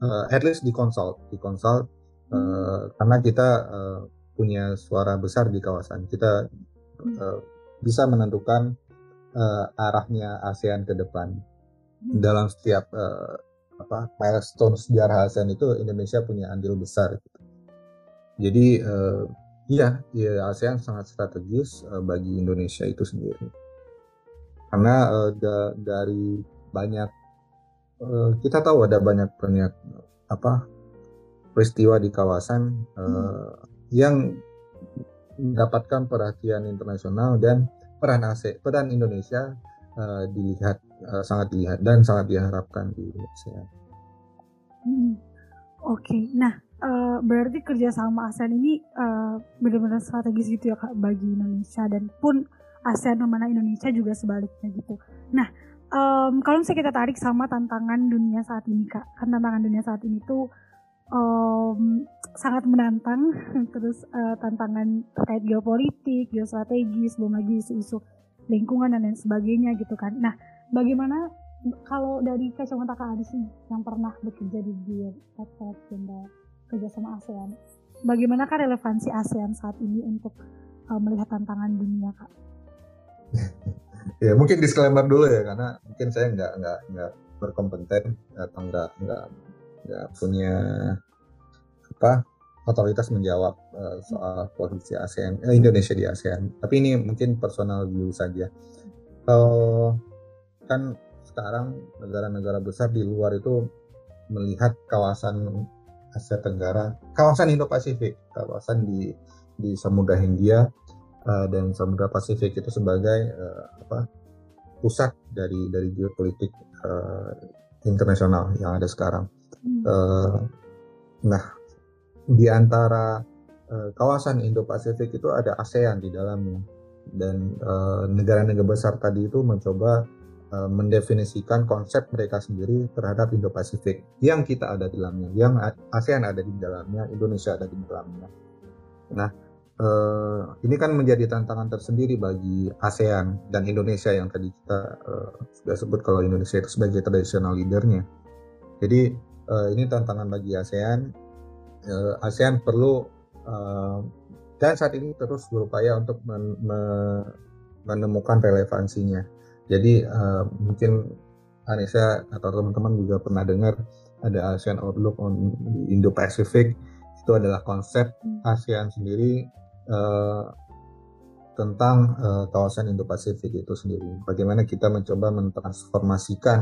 [SPEAKER 2] uh, at least di konsol di konsol uh, karena kita uh, punya suara besar di kawasan. Kita uh, bisa menentukan uh, arahnya ASEAN ke depan. Dalam setiap uh, apa milestone sejarah ASEAN itu Indonesia punya andil besar. Gitu. jadi uh, iya ya ASEAN sangat strategis uh, bagi Indonesia itu sendiri. Karena uh, da dari banyak Eh, kita tahu ada banyak banyak apa peristiwa di kawasan uh, yang mendapatkan perhatian internasional dan peran AC peran Indonesia uh, dilihat uh, sangat dilihat dan sangat diharapkan di Indonesia.
[SPEAKER 1] Hmm. Oke, okay. nah uh, berarti kerjasama ASEAN ini uh, benar-benar strategis gitu ya kak bagi Indonesia dan pun ASEAN mana Indonesia juga sebaliknya gitu. Nah um, kalau misalnya kita tarik sama tantangan dunia saat ini kak. Kan tantangan dunia saat ini tuh um, sangat menantang. Terus uh, tantangan terkait geopolitik geostrategis belum lagi isu-isu lingkungan dan lain sebagainya gitu kan. Nah bagaimana kalau dari kacamata kak Adis nih yang pernah bekerja di Direct Jenderal kerjasama ASEAN bagaimana kak relevansi ASEAN saat ini untuk uh, melihat tantangan dunia kak
[SPEAKER 2] ya mungkin disclaimer dulu ya karena mungkin saya nggak nggak nggak berkompeten atau nggak nggak nggak punya apa otoritas menjawab uh, soal posisi ASEAN eh, Indonesia di ASEAN. Tapi ini mungkin personal view saja. Kalau kan sekarang negara-negara besar di luar itu melihat kawasan Asia Tenggara kawasan Indo-Pasifik kawasan di di Samudra Hindia uh, dan Samudra Pasifik itu sebagai uh, apa pusat dari dari geopolitik uh, internasional yang ada sekarang. Hmm. Uh, nah, di antara uh, kawasan Indo-Pasifik itu ada ASEAN di dalamnya dan negara-negara uh, besar tadi itu mencoba uh, mendefinisikan konsep mereka sendiri terhadap Indo-Pasifik yang kita ada di dalamnya, yang ASEAN ada di dalamnya, Indonesia ada di dalamnya. Nah, uh, ini kan menjadi tantangan tersendiri bagi ASEAN dan Indonesia yang tadi kita uh, sudah sebut kalau Indonesia itu sebagai traditional leadernya. Jadi uh, ini tantangan bagi ASEAN. Uh, ASEAN perlu uh, dan saat ini terus berupaya untuk men me menemukan relevansinya. Jadi uh, mungkin Anissa atau teman-teman juga pernah dengar ada ASEAN Outlook on Indo-Pacific itu adalah konsep hmm. ASEAN sendiri uh, tentang uh, kawasan Indo-Pasifik itu sendiri. Bagaimana kita mencoba mentransformasikan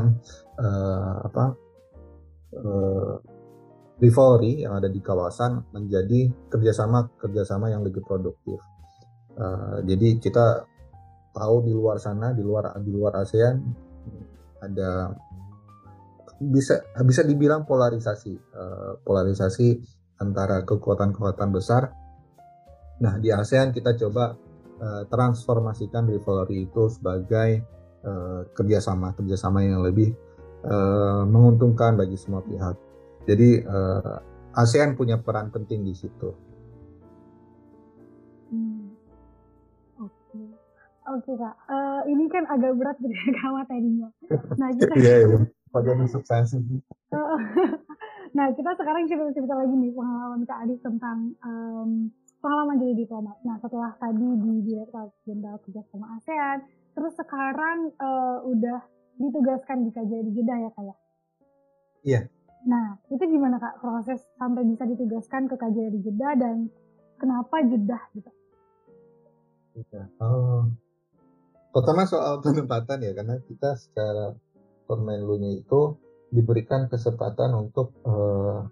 [SPEAKER 2] uh, apa uh, rivalry yang ada di kawasan menjadi kerjasama kerjasama yang lebih produktif. Uh, jadi kita tahu di luar sana, di luar di luar ASEAN ada bisa bisa dibilang polarisasi uh, polarisasi antara kekuatan-kekuatan besar Nah, di ASEAN kita coba uh, transformasikan rivalry itu sebagai uh, kerjasama, kerjasama yang lebih uh, menguntungkan bagi semua pihak. Jadi uh, ASEAN punya peran penting di situ.
[SPEAKER 1] Hmm. Oke, oke kak. Uh, ini kan agak berat gitu ya kak materinya. Nah kita.
[SPEAKER 2] Iya, iya. Pada substansi.
[SPEAKER 1] nah kita sekarang cerita-cerita lagi nih pengalaman kak Adi tentang um, pengalaman jadi diplomat. Nah setelah tadi di Direktorat Jenderal Kerjasama ASEAN, terus sekarang uh, udah ditugaskan di KJRI Jeddah ya kak ya?
[SPEAKER 2] Iya.
[SPEAKER 1] Nah, itu gimana Kak proses sampai bisa ditugaskan ke KJRI Jeddah dan kenapa Jeddah gitu?
[SPEAKER 2] Iya. Oh. Pertama soal penempatan ya, karena kita secara Permenlunya itu diberikan kesempatan untuk uh,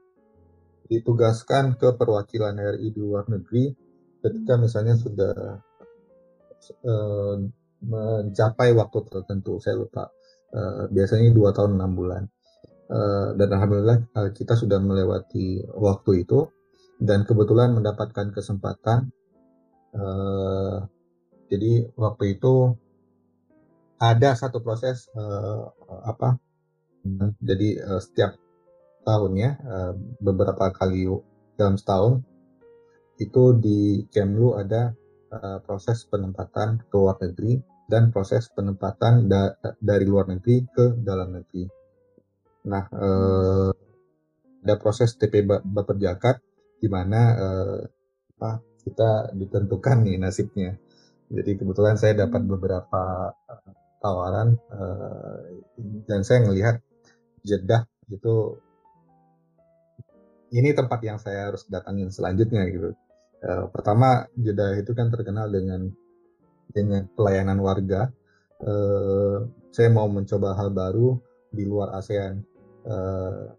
[SPEAKER 2] ditugaskan ke perwakilan RI di luar negeri ketika misalnya sudah uh, mencapai waktu tertentu. Saya lupa. Uh, biasanya dua tahun enam bulan. Uh, dan alhamdulillah uh, kita sudah melewati waktu itu dan kebetulan mendapatkan kesempatan uh, jadi waktu itu ada satu proses uh, apa jadi uh, setiap tahunnya uh, beberapa kali dalam setahun itu di Kemlu ada uh, proses penempatan ke luar negeri dan proses penempatan da dari luar negeri ke dalam negeri Nah, eh, ada proses TP Baper Jakat di mana eh, apa, kita ditentukan nih nasibnya. Jadi kebetulan saya dapat beberapa tawaran uh, dan saya melihat Jeddah itu ini tempat yang saya harus datangin selanjutnya gitu. Uh, pertama Jeddah itu kan terkenal dengan dengan pelayanan warga. Uh, saya mau mencoba hal baru di luar ASEAN. Uh,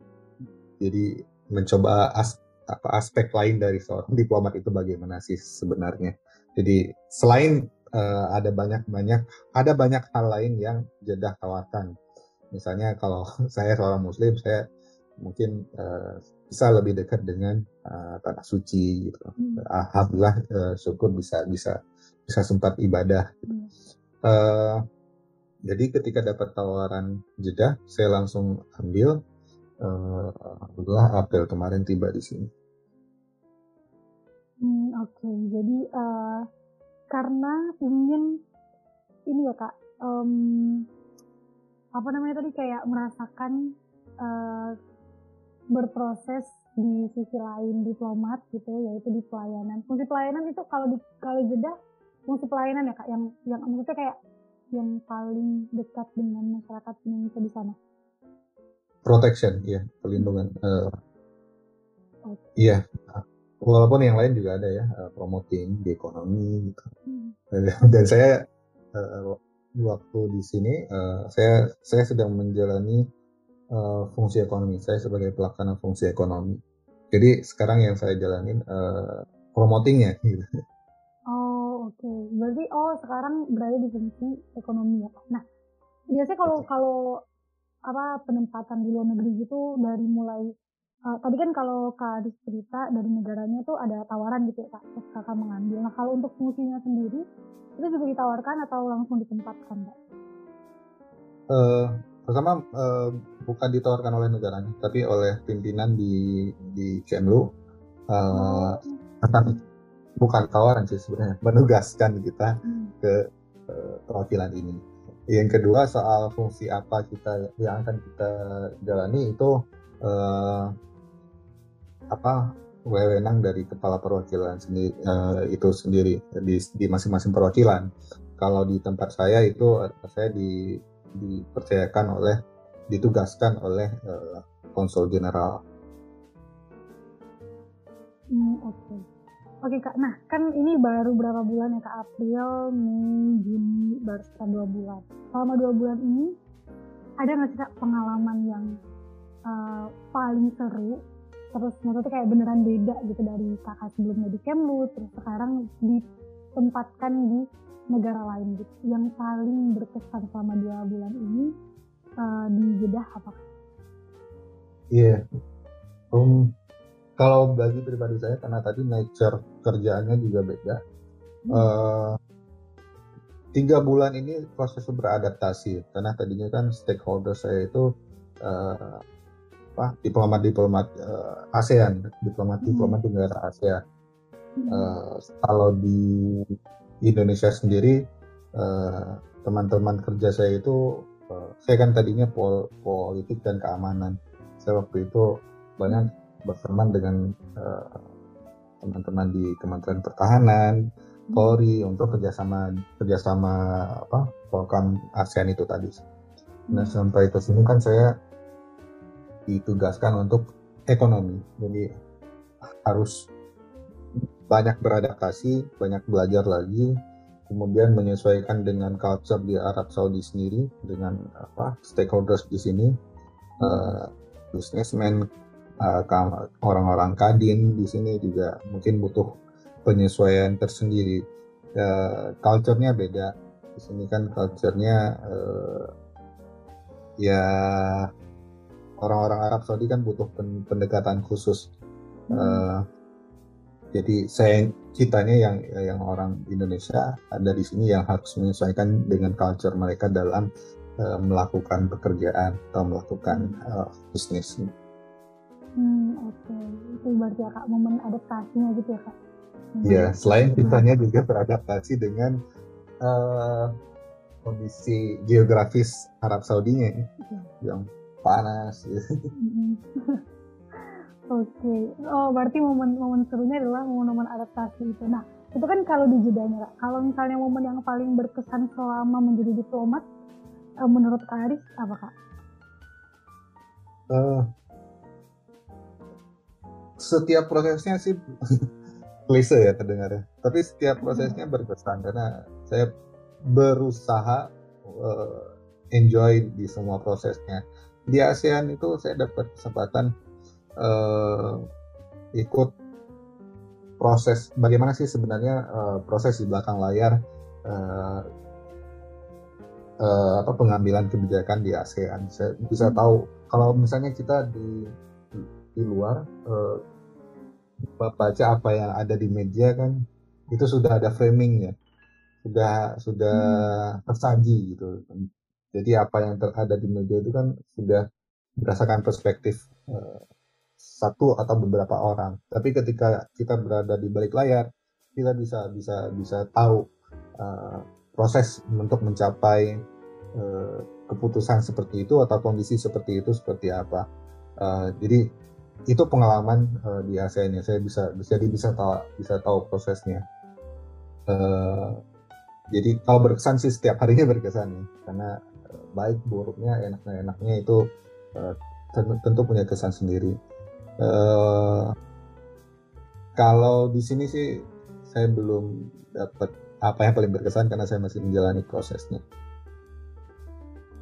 [SPEAKER 2] jadi mencoba as, apa aspek lain dari seorang diplomat itu bagaimana sih sebenarnya. Jadi selain uh, ada banyak banyak ada banyak hal lain yang Jeddah tawarkan. Misalnya kalau saya seorang Muslim, saya mungkin uh, bisa lebih dekat dengan uh, tanah suci. Gitu. Hmm. Alhamdulillah uh, syukur bisa bisa bisa sempat ibadah. Gitu. Uh, jadi ketika dapat tawaran Jeddah, saya langsung ambil. Uh, Alhamdulillah April kemarin tiba di sini.
[SPEAKER 1] Hmm, Oke, okay. jadi uh, karena ingin ini ya kak, um, apa namanya tadi kayak merasakan uh, berproses di sisi lain diplomat gitu, yaitu di pelayanan. Fungsi pelayanan itu kalau di kalau jeda fungsi pelayanan ya kak, yang yang maksudnya kayak yang paling dekat dengan masyarakat Indonesia di sana?
[SPEAKER 2] Protection, ya, perlindungan. Uh, okay. Iya, walaupun yang lain juga ada ya, uh, promoting di ekonomi gitu. Hmm. Dan saya uh, waktu di sini, uh, saya saya sedang menjalani uh, fungsi ekonomi. Saya sebagai pelaksana fungsi ekonomi. Jadi sekarang yang saya jalanin uh, promotingnya gitu
[SPEAKER 1] oke. Okay. Berarti oh sekarang berada di fungsi ekonomi ya. Nah, biasanya kalau kalau apa penempatan di luar negeri gitu dari mulai uh, tadi kan kalau Kak Adis cerita dari negaranya tuh ada tawaran gitu ya Kak, terus Kakak mengambil. Nah, kalau untuk fungsinya sendiri itu juga ditawarkan atau langsung ditempatkan Kak?
[SPEAKER 2] Uh, pertama uh, bukan ditawarkan oleh negaranya, tapi oleh pimpinan di di Kemlu uh, oh bukan tawaran sih sebenarnya menugaskan kita hmm. ke uh, perwakilan ini. Yang kedua soal fungsi apa kita yang akan kita jalani itu uh, apa wewenang dari kepala perwakilan sendiri uh, itu sendiri di, di masing-masing perwakilan. Kalau di tempat saya itu saya di, dipercayakan oleh ditugaskan oleh uh, konsul general.
[SPEAKER 1] Hmm, Oke. Okay. Oke kak, nah kan ini baru berapa bulan ya kak April, Mei, Juni, baru sekitar dua bulan. Selama dua bulan ini ada nggak sih kak pengalaman yang uh, paling seru? Terus maksudnya kayak beneran beda gitu dari kakak sebelumnya di Kemlu, terus sekarang ditempatkan di negara lain gitu. Yang paling berkesan selama dua bulan ini uh, di Jeddah apa?
[SPEAKER 2] Iya, yeah. um, kalau bagi pribadi saya karena tadi nature kerjaannya juga beda hmm. uh, tiga bulan ini proses beradaptasi karena tadinya kan stakeholder saya itu uh, apa diplomat-diplomat uh, ASEAN, diplomat-diplomat hmm. negara ASEAN. Uh, kalau di Indonesia sendiri teman-teman uh, kerja saya itu uh, saya kan tadinya pol politik dan keamanan. Saya waktu itu banyak berteman dengan teman-teman uh, di Kementerian Pertahanan, hmm. Polri untuk kerjasama kerjasama apa program ASEAN itu tadi. Nah sampai ke sini kan saya ditugaskan untuk ekonomi. Jadi harus banyak beradaptasi, banyak belajar lagi, kemudian menyesuaikan dengan culture di Arab Saudi sendiri, dengan apa stakeholders di sini, uh, uh, orang-orang kadin di sini juga mungkin butuh penyesuaian tersendiri. Uh, culture-nya beda. Di sini kan culture-nya uh, ya orang-orang Arab Saudi kan butuh pendekatan khusus. Jadi saya kitanya yang yang orang Indonesia ada di sini yang harus menyesuaikan dengan culture mereka dalam uh, melakukan pekerjaan atau melakukan uh, bisnis.
[SPEAKER 1] Hmm, oke. Okay. Itu berarti ya kak momen adaptasinya gitu ya kak?
[SPEAKER 2] Iya, hmm. selain kitanya juga beradaptasi dengan uh, kondisi geografis Arab Saudinya ya, yang panas gitu.
[SPEAKER 1] Oke, okay. oh berarti momen-momen serunya adalah momen-momen adaptasi itu. Nah, itu kan kalau di jedanya, kalau misalnya momen yang paling berkesan selama menjadi diplomat, uh, menurut Kak Aris apa Kak? Uh,
[SPEAKER 2] setiap prosesnya sih klise ya terdengar tapi setiap prosesnya berkesan karena saya berusaha uh, enjoy di semua prosesnya di ASEAN itu saya dapat kesempatan uh, ikut proses bagaimana sih sebenarnya uh, proses di belakang layar uh, uh, apa pengambilan kebijakan di ASEAN saya bisa hmm. tahu kalau misalnya kita di di, di luar uh, baca apa yang ada di media kan itu sudah ada framingnya sudah sudah hmm. tersaji gitu jadi apa yang ada di media itu kan sudah berdasarkan perspektif uh, satu atau beberapa orang. Tapi ketika kita berada di balik layar, kita bisa bisa bisa tahu uh, proses untuk mencapai uh, keputusan seperti itu atau kondisi seperti itu seperti apa. Uh, jadi itu pengalaman uh, di ASEAN ya. Saya bisa jadi bisa tahu bisa tahu prosesnya. Uh, jadi kalau berkesan sih setiap harinya berkesan nih, karena baik buruknya enaknya enaknya itu uh, tentu punya kesan sendiri uh, kalau di sini sih saya belum dapat apa yang paling berkesan karena saya masih menjalani prosesnya.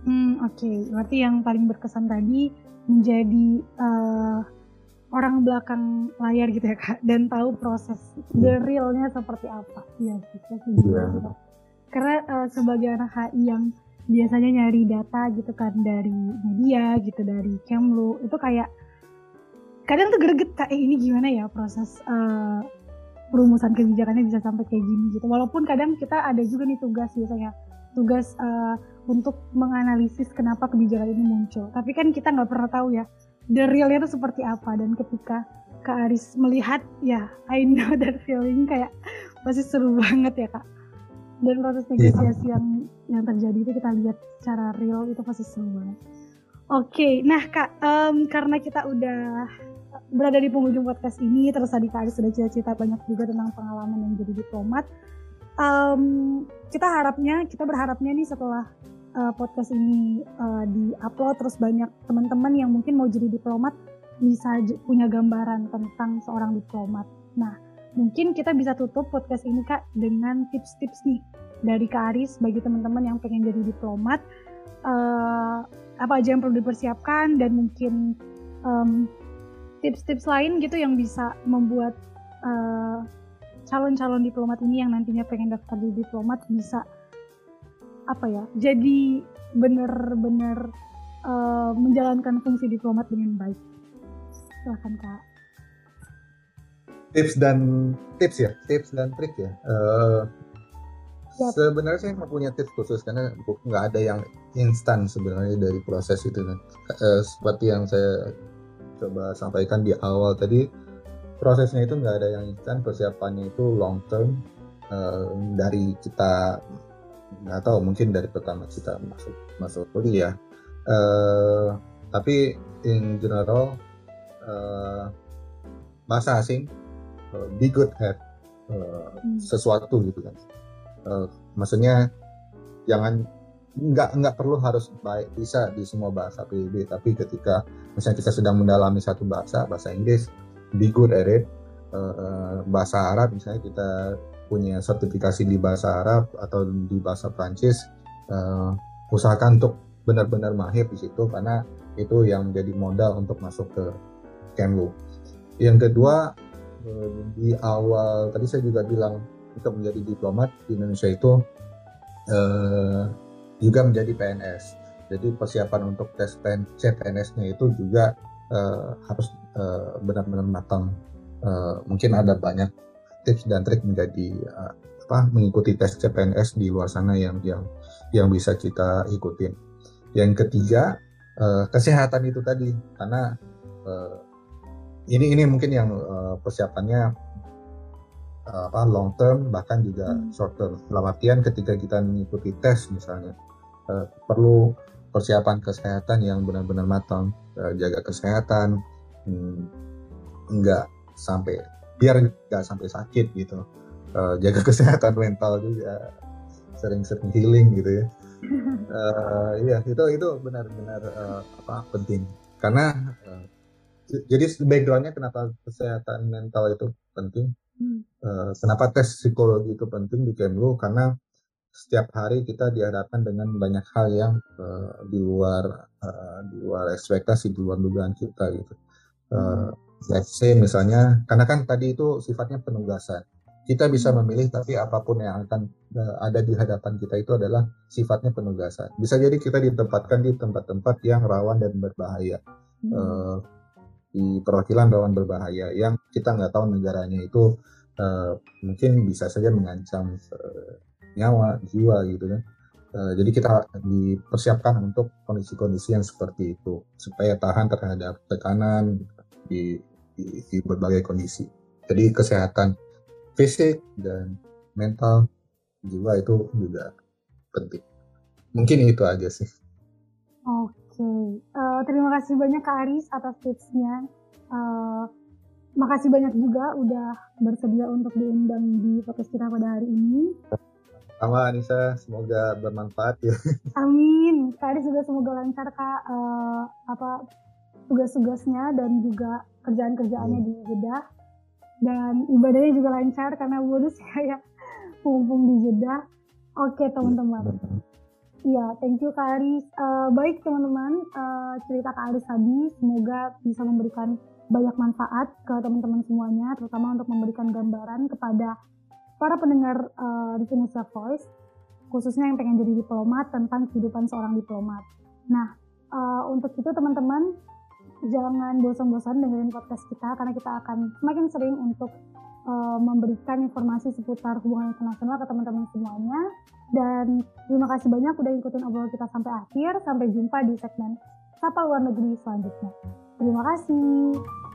[SPEAKER 1] Hmm oke, okay. berarti yang paling berkesan tadi menjadi uh, orang belakang layar gitu ya kak, dan tahu proses the realnya seperti apa. Iya sih, saya yeah. Karena uh, sebagai anak HI yang biasanya nyari data gitu kan dari media gitu dari Kemlu itu kayak kadang tuh greget kayak eh, ini gimana ya proses uh, perumusan kebijakannya bisa sampai kayak gini gitu walaupun kadang kita ada juga nih tugas biasanya tugas uh, untuk menganalisis kenapa kebijakan ini muncul tapi kan kita nggak pernah tahu ya the realnya itu seperti apa dan ketika Kak Aris melihat ya I know that feeling kayak pasti seru banget ya Kak dan proses iya. negosiasi yeah. yang yang terjadi itu kita lihat secara real itu pasti seru banget. Oke, okay. nah kak, um, karena kita udah berada di penghujung podcast ini, terus tadi kak sudah cerita banyak juga tentang pengalaman yang jadi diplomat. Um, kita harapnya, kita berharapnya nih setelah uh, podcast ini uh, di-upload, terus banyak teman-teman yang mungkin mau jadi diplomat bisa punya gambaran tentang seorang diplomat. Nah, mungkin kita bisa tutup podcast ini kak dengan tips-tips nih dari Kak Aris bagi teman-teman yang pengen jadi diplomat uh, apa aja yang perlu dipersiapkan dan mungkin tips tips-tips lain gitu yang bisa membuat eh, calon-calon diplomat ini yang nantinya pengen daftar di diplomat bisa apa ya jadi benar-benar uh, menjalankan fungsi diplomat dengan baik. Silahkan kak.
[SPEAKER 2] Tips dan tips ya tips dan trik ya. Uh, yep. sebenarnya saya nggak punya tips khusus karena nggak ada yang instan sebenarnya dari proses itu kan. Uh, seperti yang saya coba sampaikan di awal. Tadi prosesnya itu nggak ada yang instan. Persiapannya itu long term uh, dari kita nggak tahu mungkin dari pertama kita masuk masuk kuliah. Uh, tapi in general uh, bahasa asing uh, be good at uh, hmm. sesuatu gitu kan. Uh, maksudnya jangan nggak nggak perlu harus baik bisa di semua bahasa PBB tapi ketika misalnya kita sedang mendalami satu bahasa bahasa Inggris be good at it uh, bahasa Arab misalnya kita punya sertifikasi di bahasa Arab atau di bahasa Prancis uh, usahakan untuk benar-benar mahir di situ karena itu yang menjadi modal untuk masuk ke Kemlu. Yang kedua di awal tadi saya juga bilang untuk menjadi diplomat di Indonesia itu uh, juga menjadi PNS. Jadi persiapan untuk tes CPNS-nya itu juga uh, harus uh, benar-benar matang. Uh, mungkin ada banyak tips dan trik menjadi uh, apa mengikuti tes CPNS di luar sana yang yang yang bisa kita ikutin. Yang ketiga uh, kesehatan itu tadi karena uh, ini ini mungkin yang uh, persiapannya uh, apa long term bahkan juga hmm. short term. Dalam artian ketika kita mengikuti tes misalnya uh, perlu persiapan kesehatan yang benar-benar matang, uh, jaga kesehatan, hmm, enggak sampai biar nggak sampai sakit gitu, uh, jaga kesehatan mental juga, sering-sering healing gitu ya. Uh, iya itu itu benar-benar uh, apa penting. Karena uh, jadi backgroundnya kenapa kesehatan mental itu penting? Hmm. uh, kenapa tes psikologi itu penting di Kemlu? Karena setiap hari kita dihadapkan dengan banyak hal yang uh, di luar uh, di luar ekspektasi di luar dugaan kita gitu. Uh, let's say misalnya karena kan tadi itu sifatnya penugasan. Kita bisa memilih tapi apa pun yang akan uh, ada di hadapan kita itu adalah sifatnya penugasan. Bisa jadi kita ditempatkan di tempat-tempat yang rawan dan berbahaya. Hmm. Uh, di perwakilan rawan berbahaya yang kita nggak tahu negaranya itu uh, mungkin bisa saja mengancam uh, nyawa, jiwa gitu kan. Uh, jadi kita dipersiapkan untuk kondisi-kondisi yang seperti itu supaya tahan terhadap tekanan di, di, di berbagai kondisi. Jadi kesehatan fisik dan mental jiwa itu juga penting. Mungkin itu aja sih.
[SPEAKER 1] Oke, uh, terima kasih banyak Kak Aris atas tipsnya. Uh, makasih banyak juga udah bersedia untuk diundang di podcast kita pada hari ini.
[SPEAKER 2] Sama Anissa, semoga bermanfaat ya.
[SPEAKER 1] Amin. Kak juga semoga lancar Kak uh, apa tugas-tugasnya dan juga kerjaan-kerjaannya hmm. di Jeddah. Dan ibadahnya juga lancar karena bonus kayak mumpung di Jeddah. Oke teman-teman. Iya, thank you Kak Aris. Uh, baik teman-teman, uh, cerita Kak Aris tadi semoga bisa memberikan banyak manfaat ke teman-teman semuanya, terutama untuk memberikan gambaran kepada para pendengar uh, Indonesia Voice, khususnya yang pengen jadi diplomat tentang kehidupan seorang diplomat. Nah, uh, untuk itu teman-teman jangan bosan-bosan dengerin podcast kita karena kita akan semakin sering untuk uh, memberikan informasi seputar hubungan internasional ke teman-teman semuanya. Dan terima kasih banyak udah ikutin obrolan kita sampai akhir. Sampai jumpa di segmen Sapa Luar Negeri selanjutnya. Terima kasih.